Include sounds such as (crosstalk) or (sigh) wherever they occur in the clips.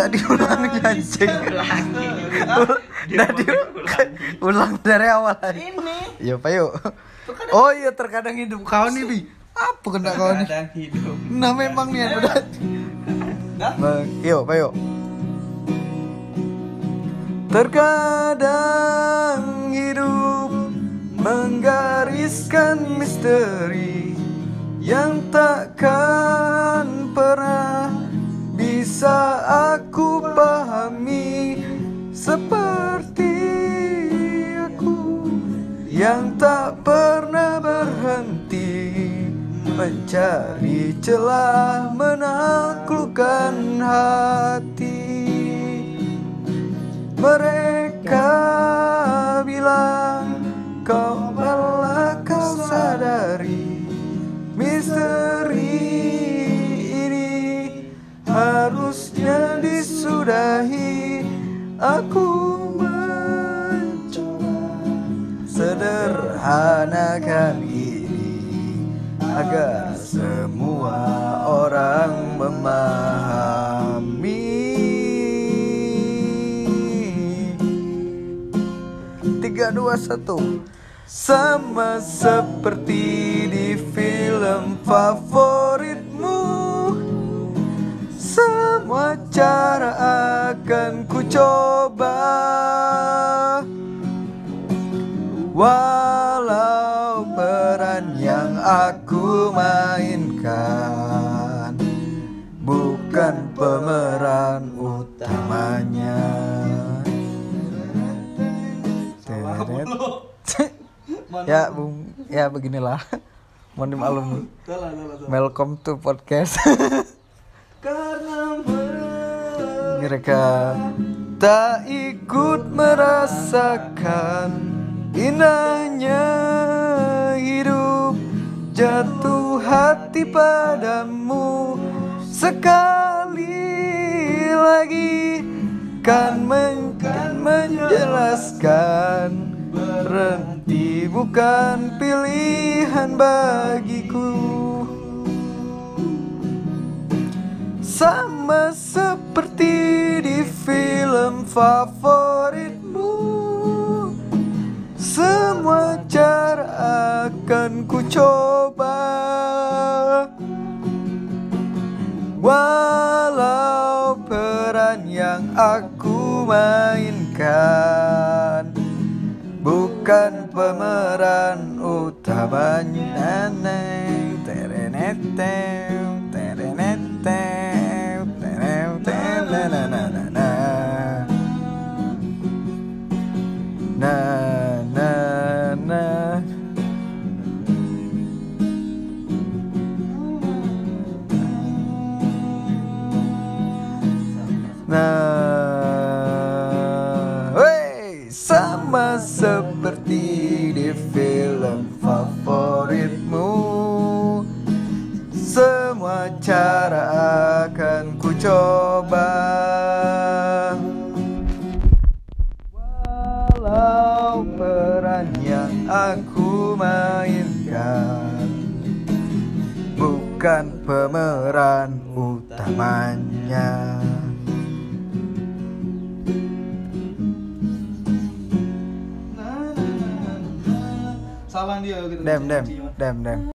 nggak diulangi anjing. Lagi. nggak ulang. dari awal lagi Ini. Iya pak yuk. Oh iya terkadang hidup kau nih bi. Apa kena kau nih? Hidup. nah memang nih udah Dah. yuk pak yuk. Terkadang hidup menggariskan misteri yang takkan pernah bisa aku pahami seperti aku yang tak pernah berhenti mencari celah menaklukkan hati. Mereka bilang kau malah kau sadari Misteri harusnya disudahi Aku mencoba. Sederhanakan ini Agar semua orang memahami. Tiga dua satu. Sama seperti di film favoritmu semua cara akan ku coba walau peran yang aku mainkan bukan pemeran utamanya. Ya bung. Ya beginilah. Mohon dimaklum Salah, salah, salah. welcome to podcast mereka tak ikut merasakan indahnya hidup. Jatuh hati padamu sekali lagi. Kan men kan menjelaskan berhenti bukan pilihan bagiku. Sama seperti di film favoritmu. Semua cara akan ku coba Walau peran yang aku mainkan Bukan pemeran utamanya. Neneng terenetem terenetem na na na na na. Na na na. Nah, wey, sama seperti di film favoritmu Đem đem, đem đem.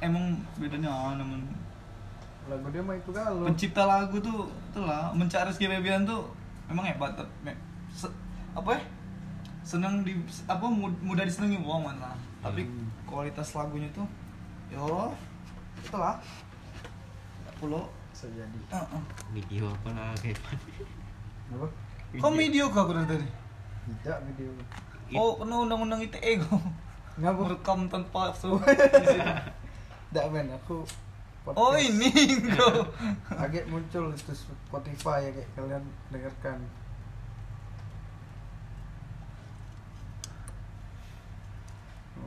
Emang bedanya aneh men lagu dia mah itu galau pencipta lagu tuh itulah mencari Rizky Febian tuh memang hebat me- se- apa ya? Senang di apa mud- mudah disenangi bohong lah tapi Hmm. kualitas lagunya tuh yo itulah. Nggak perlu bisa jadi. Heeh. video apa lah kayak apa? Kok video. kau aku dari tadi? Tidak video. Oh kena undang-undang ITE kau ngapa? Merekam tanpa (laughs) su tidak men aku oh podcast. ini kau (laughs) agak muncul itu Spotify ya kayak kalian dengarkan.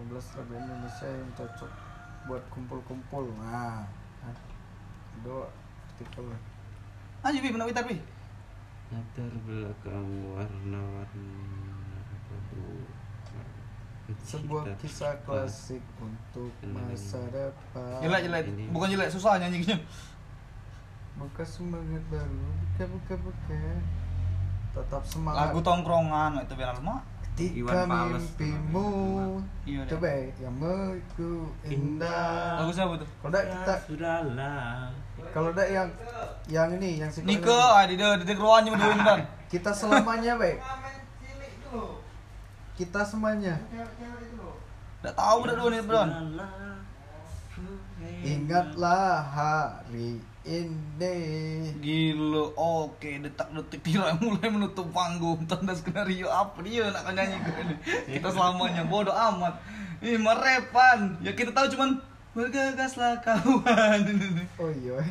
belas lagu Indonesia yang cocok buat kumpul-kumpul. Nah dua artikel. Aja bi benar bi. Latar belakang warna-warni sebuah Kita- kisah klasik untuk masa depan jelek jelek bukan jelek susah nyanyinya buka semangat baru buka buka buka tetap semangat lagu tongkrongan itu biar mah ketika mimpimu Iya, coba ya, yang begitu indah lagu siapa tuh kalau enggak kita Ya, sudahlah kalau enggak yang yang ini yang si Nike, ah di di dua dan. kita selamanya baik kita semuanya Enggak tahu udah dua nih, Bron. Ingatlah hari ini Gila, oke detak-detik Tira (laughs) mulai menutup panggung tanda skenario apa dia nak nyanyi ini. Kita selamanya bodoh amat. Ih, merepan. Ya kita tahu cuman bergegaslah kawan. (laughs) oh iya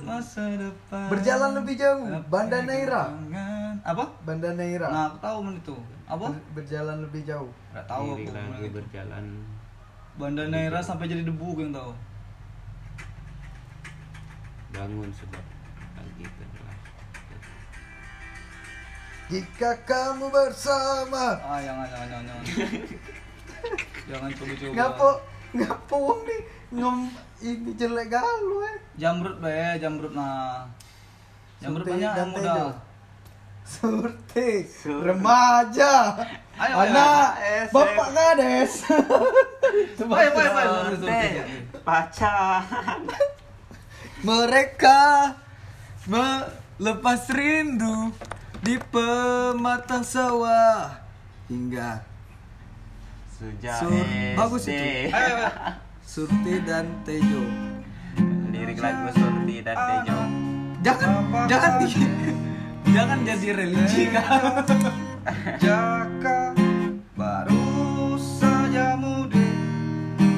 masa depan. Berjalan lebih jauh, Banda Neira. Apa? Banda Neira Nah, aku tahu men itu. Apa? Ber- berjalan lebih jauh Enggak tahu aku. itu. berjalan Banda Neira sampai jadi debu yang tahu. bangun sebab pagi telah jika kamu bersama Ah, jangan jangan jangan. Jangan, (laughs) jangan coba-coba. ngapo ngapo nih ngom ini jelek galu eh Jamrut be, jamrut nah. Jamrut Surti banyak yang muda. Surti, remaja, Ayo, anak, ayo. bapak ngades. (laughs) Ayo, ayo, ayo, ayo. Teh, pacar Mereka melepas rindu di pematang sawah hingga sejak Sur- bagus itu. Ayo, ayo. Surti dan Tejo. lirik lagu Surti dan Tejo Jangan jangan di (laughs) jangan jadi religi kan. Jaka baru saja mudik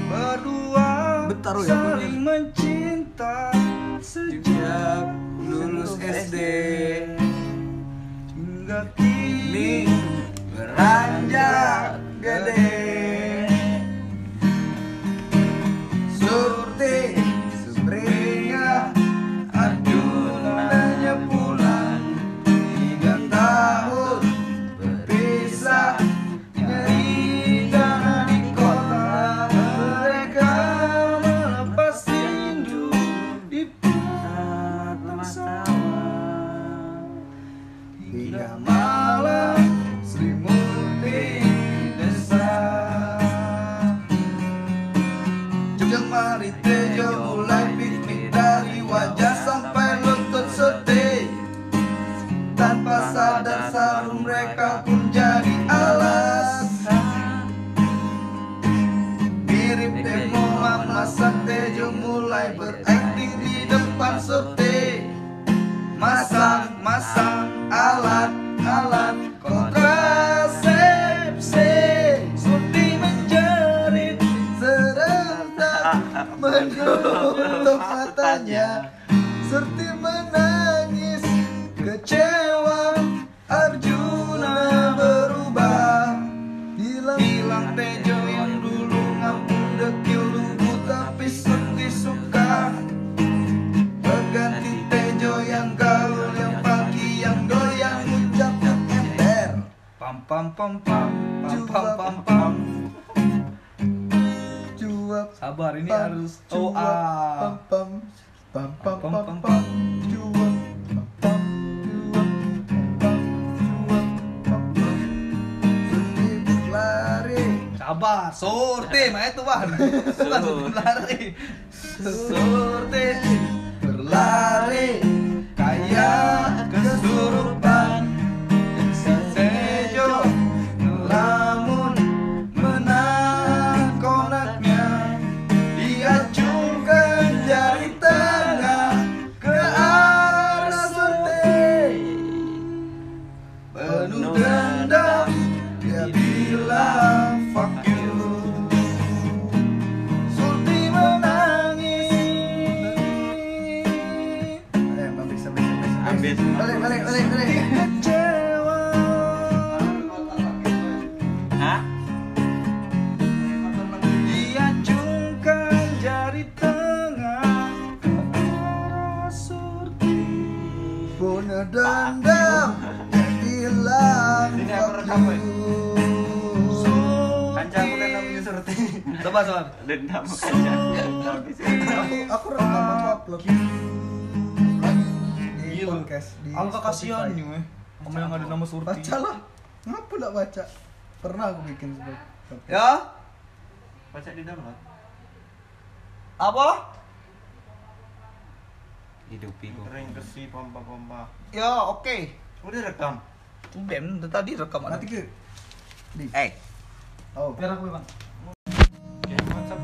Berdua Bentar, oh ya, saling mencinta Sejak lulus SD Hingga kini beranjak gede. Surti, yang yang pagi yang goyang ember pam pam pam pam pam pam pam pam cuap sabar ini harus oh ah pam pam pam pam pam pam cuap Sabar, mah itu lari, berlari kayak kesurupan Coba, coba. Dendam (laughs) aku aku rekam aku upload di Gila. podcast di Angka kasihan nih, weh. Kamu yang ada nama Surti. baca lah ngapa nggak baca pernah aku bikin sebuah podcast. Ya, Baca di download. apa? Hidupi kok. Kering kesi pompa-pompa. Ya, oke. Udah rekam. Ben, tadi rekaman. nanti ke di Eh, oh biar aku bang.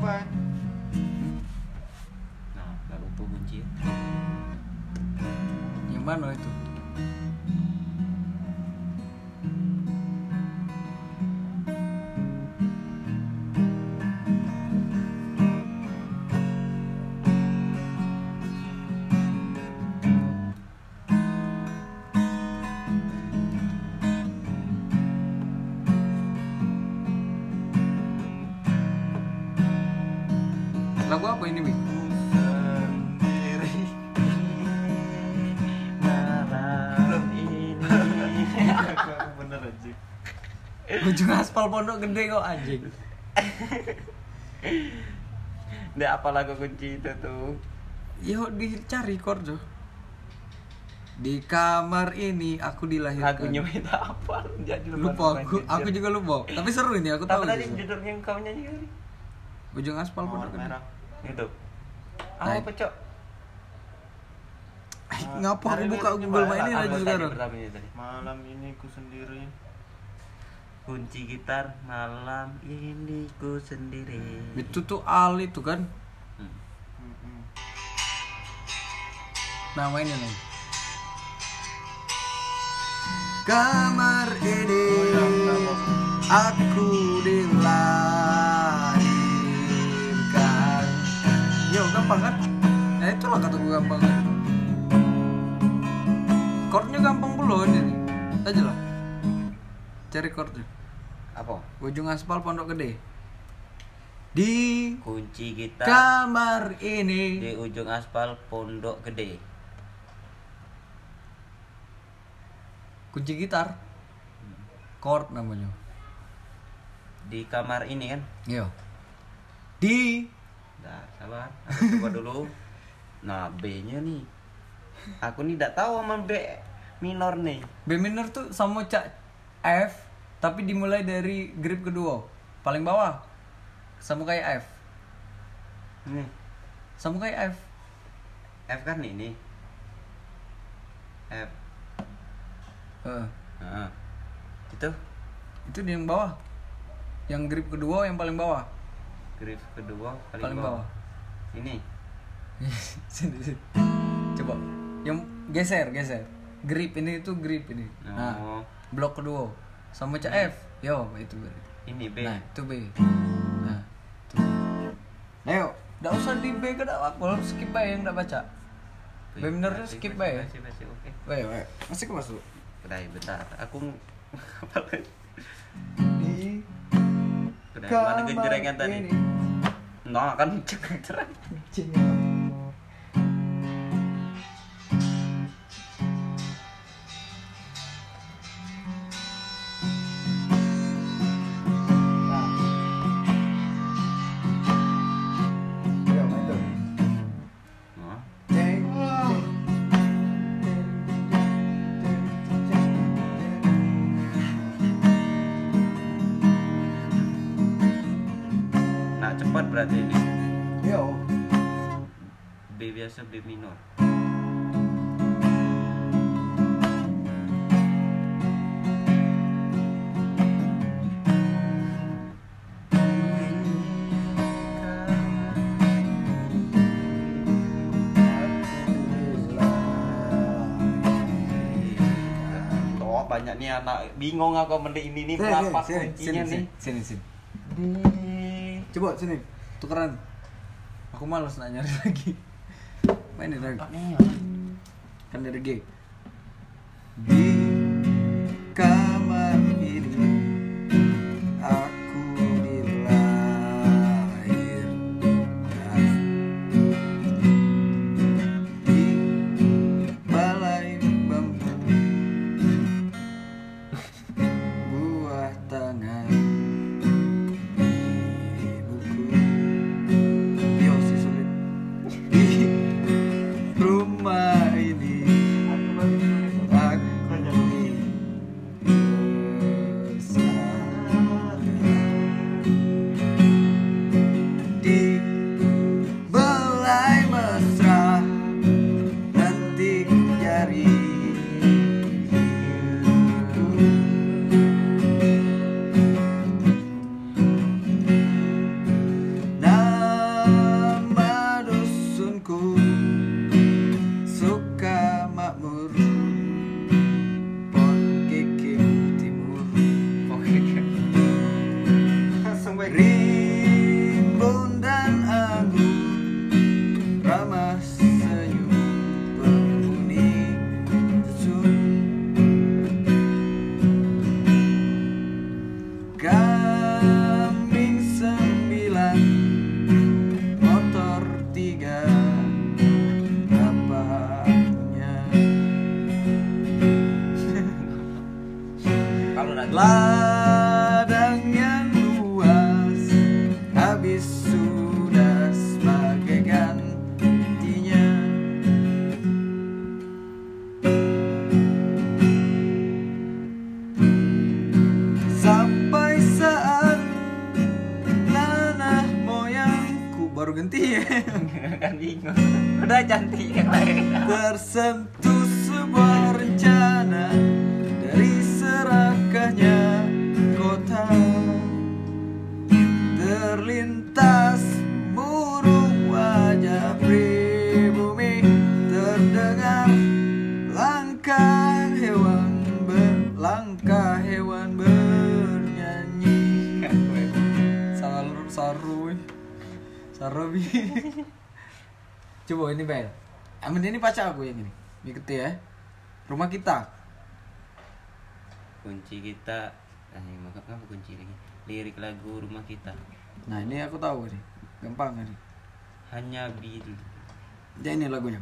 Nah, gak lupa kunci. Yang mana itu? Ujung aspal pondok gede kok anjing. Nggak apa lagu kunci itu tuh. Yo dicari chord Jo. Di kamar ini aku dilahirkan. Lagunya itu apa? Jadi lupa aku, aku juga lupa. Tapi seru ini aku tahu. Tapi tadi itu. judulnya yang kau nyanyi kali. Ujung aspal gede. merah. Itu. Nah, Apa cok? Eh, ngapa aku buka Google ini tadi sekarang? tadi? Malam ini ku sendiri. Kunci gitar malam ini ku sendiri. Itu tuh Al itu kan Hmm. Mm-mm. namanya nih. kamar ini aku dilahirkan Yo gampang kan? Nah itulah kata gue gampang kan. Chordnya gampang belum ini. Aja lah. Cari chordnya. Apa? Ujung aspal pondok gede. Di Kunci gitar kamar di ini. ujung aspal pondok gede. Kunci gitar. Chord namanya. Di kamar ini kan? Yo. Di Nah, sabar. Aku coba dulu. (laughs) Nah, B-nya nih. Aku nih tidak tahu sama B minor nih. B minor tuh sama cak F tapi dimulai dari grip kedua. Paling bawah. Sama kayak F. Nih, sama kayak F. F kan ini. F. Heeh. Nah, itu? Itu di yang bawah. Yang grip kedua yang paling bawah. Grip kedua paling, paling, bawah, bawah. Ini. (laughs) Sini, sini. coba. Yang geser geser. Grip ini itu grip ini. Nah Oh, blok kedua sama cak F yo itu ini B. nah itu B nah itu nah yuk nggak usah di B ke dak aku skip aja yang nggak baca B Masih, skip aja Masih, masih, oke. Weh, masih ke masuk. Kedai bentar. Aku (laughs) apa lagi? di Kedai mana kamar genjrengan tadi? Nah, kan (laughs) genjreng. Kucing berarti ini. Yo. B biasa B minor. Banyak nih anak bingung aku mending ini nih Sini, berapa sini, kuncinya sini, nih. Sini, sini. Di- Coba sini, tukeran. Aku malas nak nyari (laughs) lagi. Mainin lagi. Kan dari G. Di kamar ini Tersentuh sebuah rencana Dari serakahnya kota. Terlintas burung wajah pribumi Terdengar. Langkah hewan Langkah hewan bernyanyi. Salur saru Sarobi (laughs) Coba ini Bel Amin ini pacar aku yang ini. Ikuti ya. Rumah kita. Kunci kita. Eh maka apa kunci lagi? Lirik lagu rumah kita. Nah ini aku tahu nih Gampang nih Hanya bil Jadi ini lagunya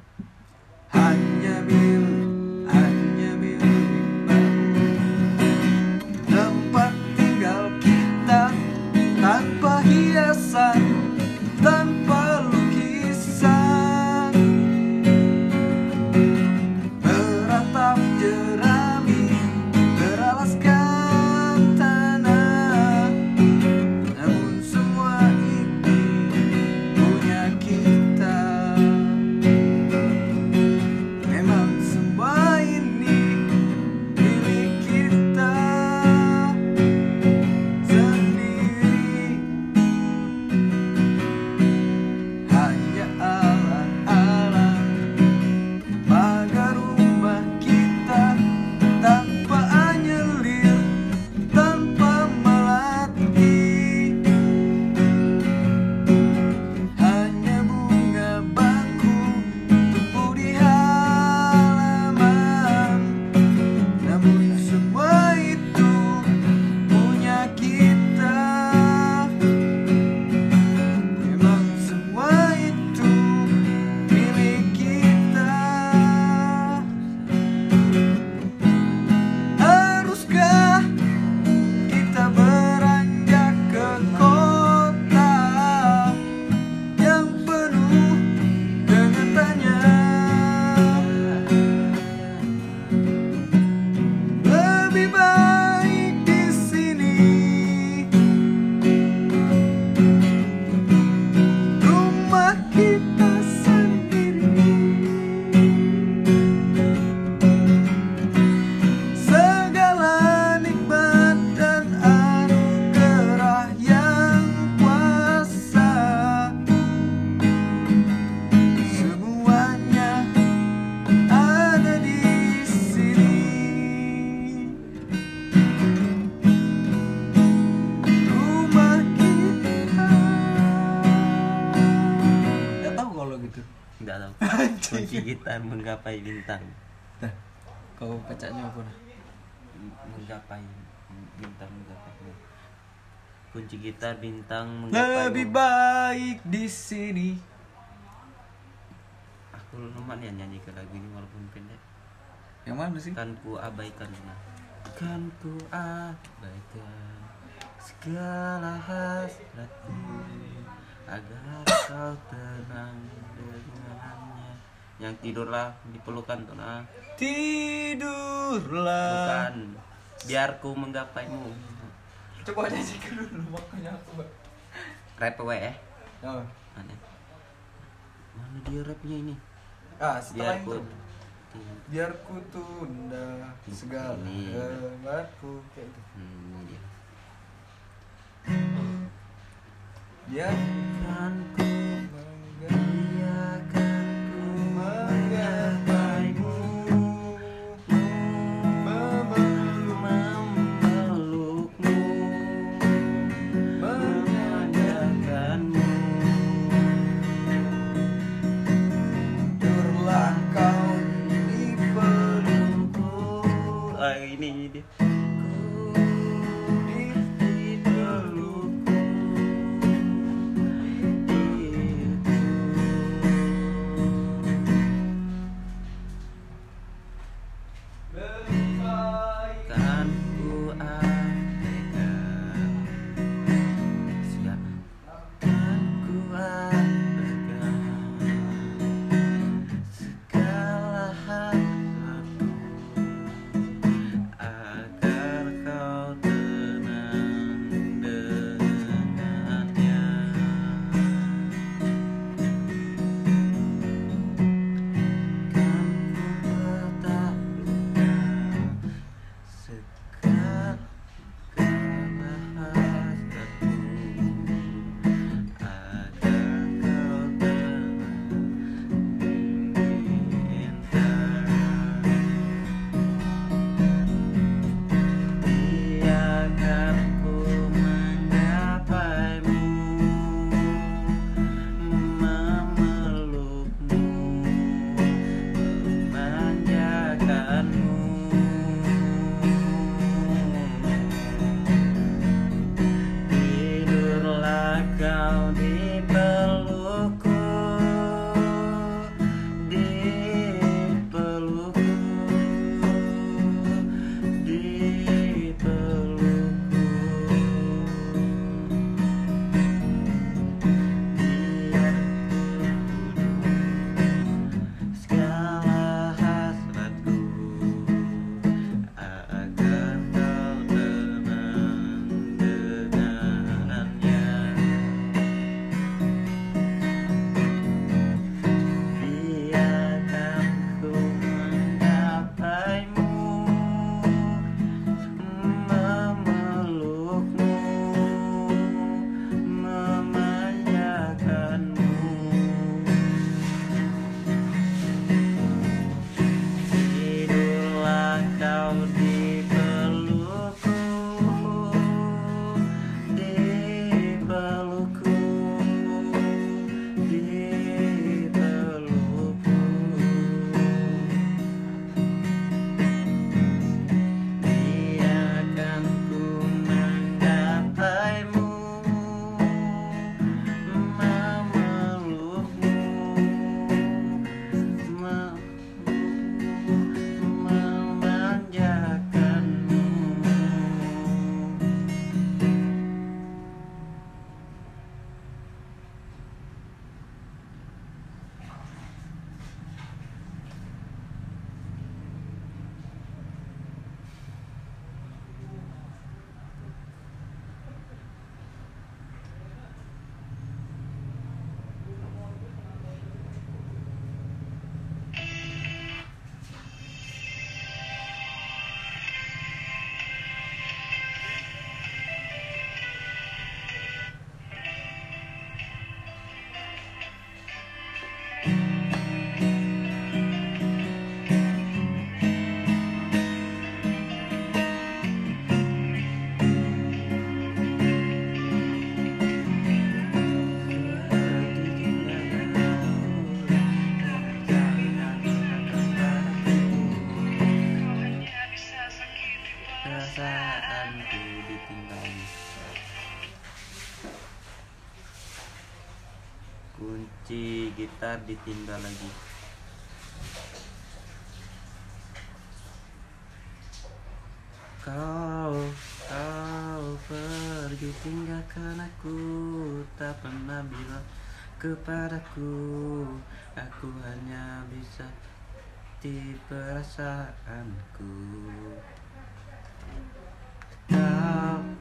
bintang Dah. Kau bacanya apa nah? menggapai bintang menggapai kunci gitar bintang menggapai Lebih baik di sini. aku lumayan ya nyanyi ke lagu ini walaupun pendek Yang mana sih? kan ku abaikan nah. kan ku abaikan segala hasratku agar kau tenang yang tidurlah dipelukan tuh nah Tidurlah. bukan biar ku menggapaimu Coba nyanyikan dulu makanya aku. rap we eh Oh. mana mana dia rapnya ini Ah, setelah biar itu. ku Biar ku tunda segala Ini. hebatku kayak gitu. hmm, Biar kan ku ku menggapaimu ntar ditinggal lagi. Kau kau pergi tinggalkan aku. Tak pernah bilang kepadaku aku hanya bisa di perasaanku. Kau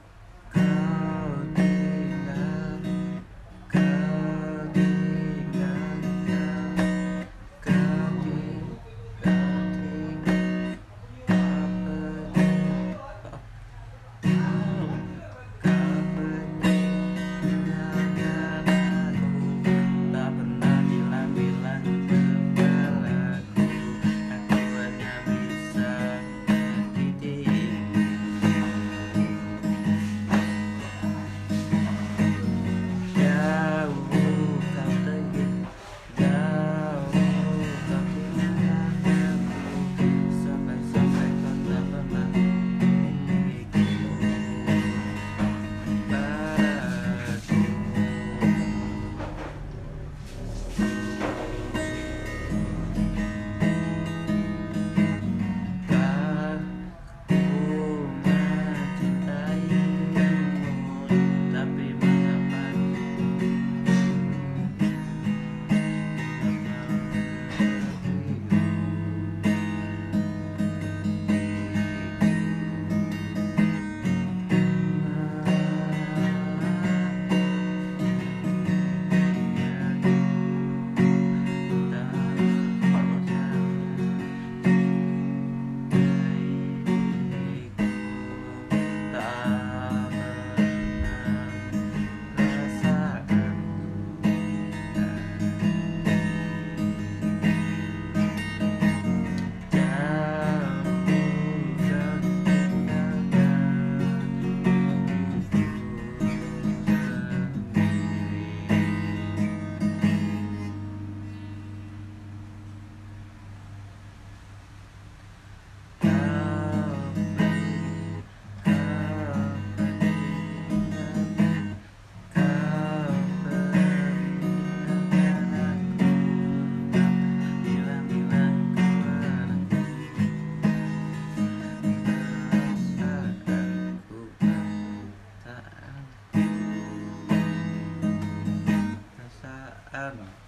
no.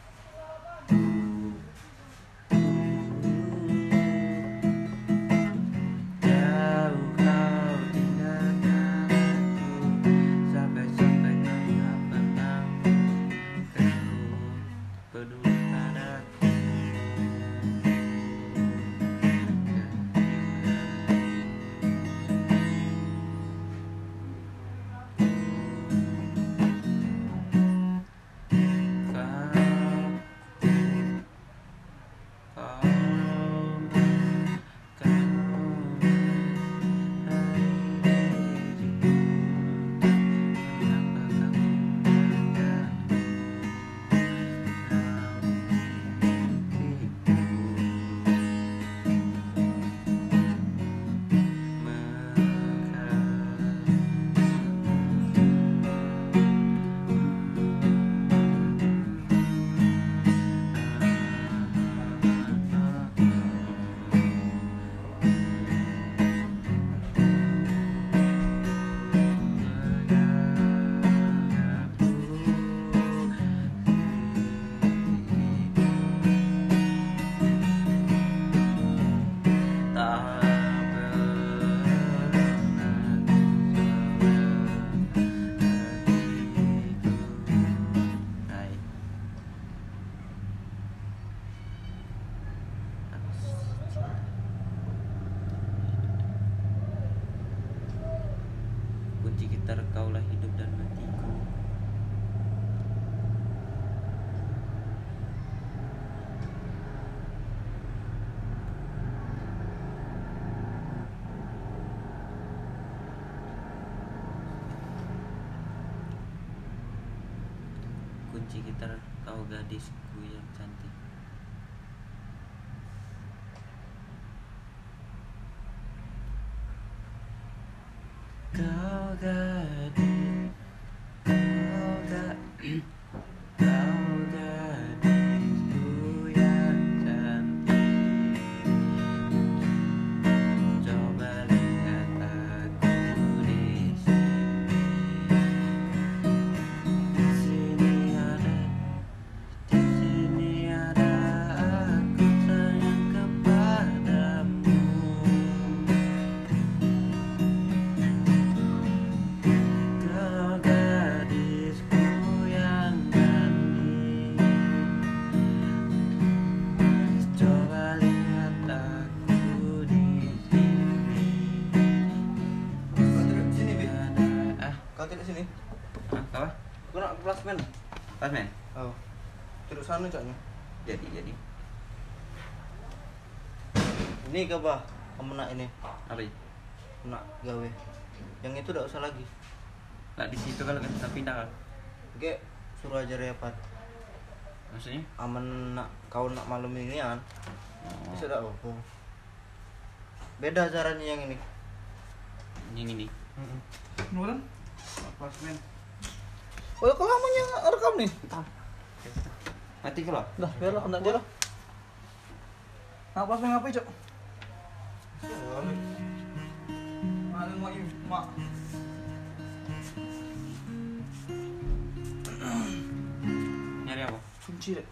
Twitter kau gadisku yang cantik. Kau gadis sana caknya. Jadi jadi. Ini ke bah? Kamu nak ini, ya? nak gawe. Yang itu udah usah lagi. Lah di situ kalau kita pindah kan. Oke, suruh aja repot. Maksudnya? Aman nak kau nak malam ini kan? Oh, Bisa tak apa. Beda caranya yang ini. yang ini. Nuran? Pas men. Oh, kalau lamanya rekam nih. Mati kalau. Dah, biarlah, enggak dia lah. Sih ngapain, Cok? Mak. Nyari apa? Kunci deh.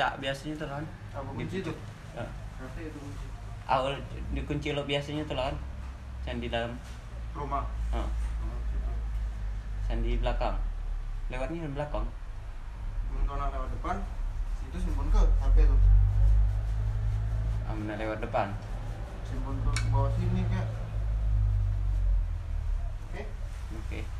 Cak biasanya tuh kan. Apa kunci tuh? Ya. Itu kunci. Awal dikunci lo biasanya tuh kan. Yang di dalam. Rumah. Situ. yang di belakang. Lewatnya di belakang. Temen kau nak lewat depan, situ simpan ke HP tuh. Benar lewat depan. Simpan ke bawah sini kayak. Oke. Oke. Biarkan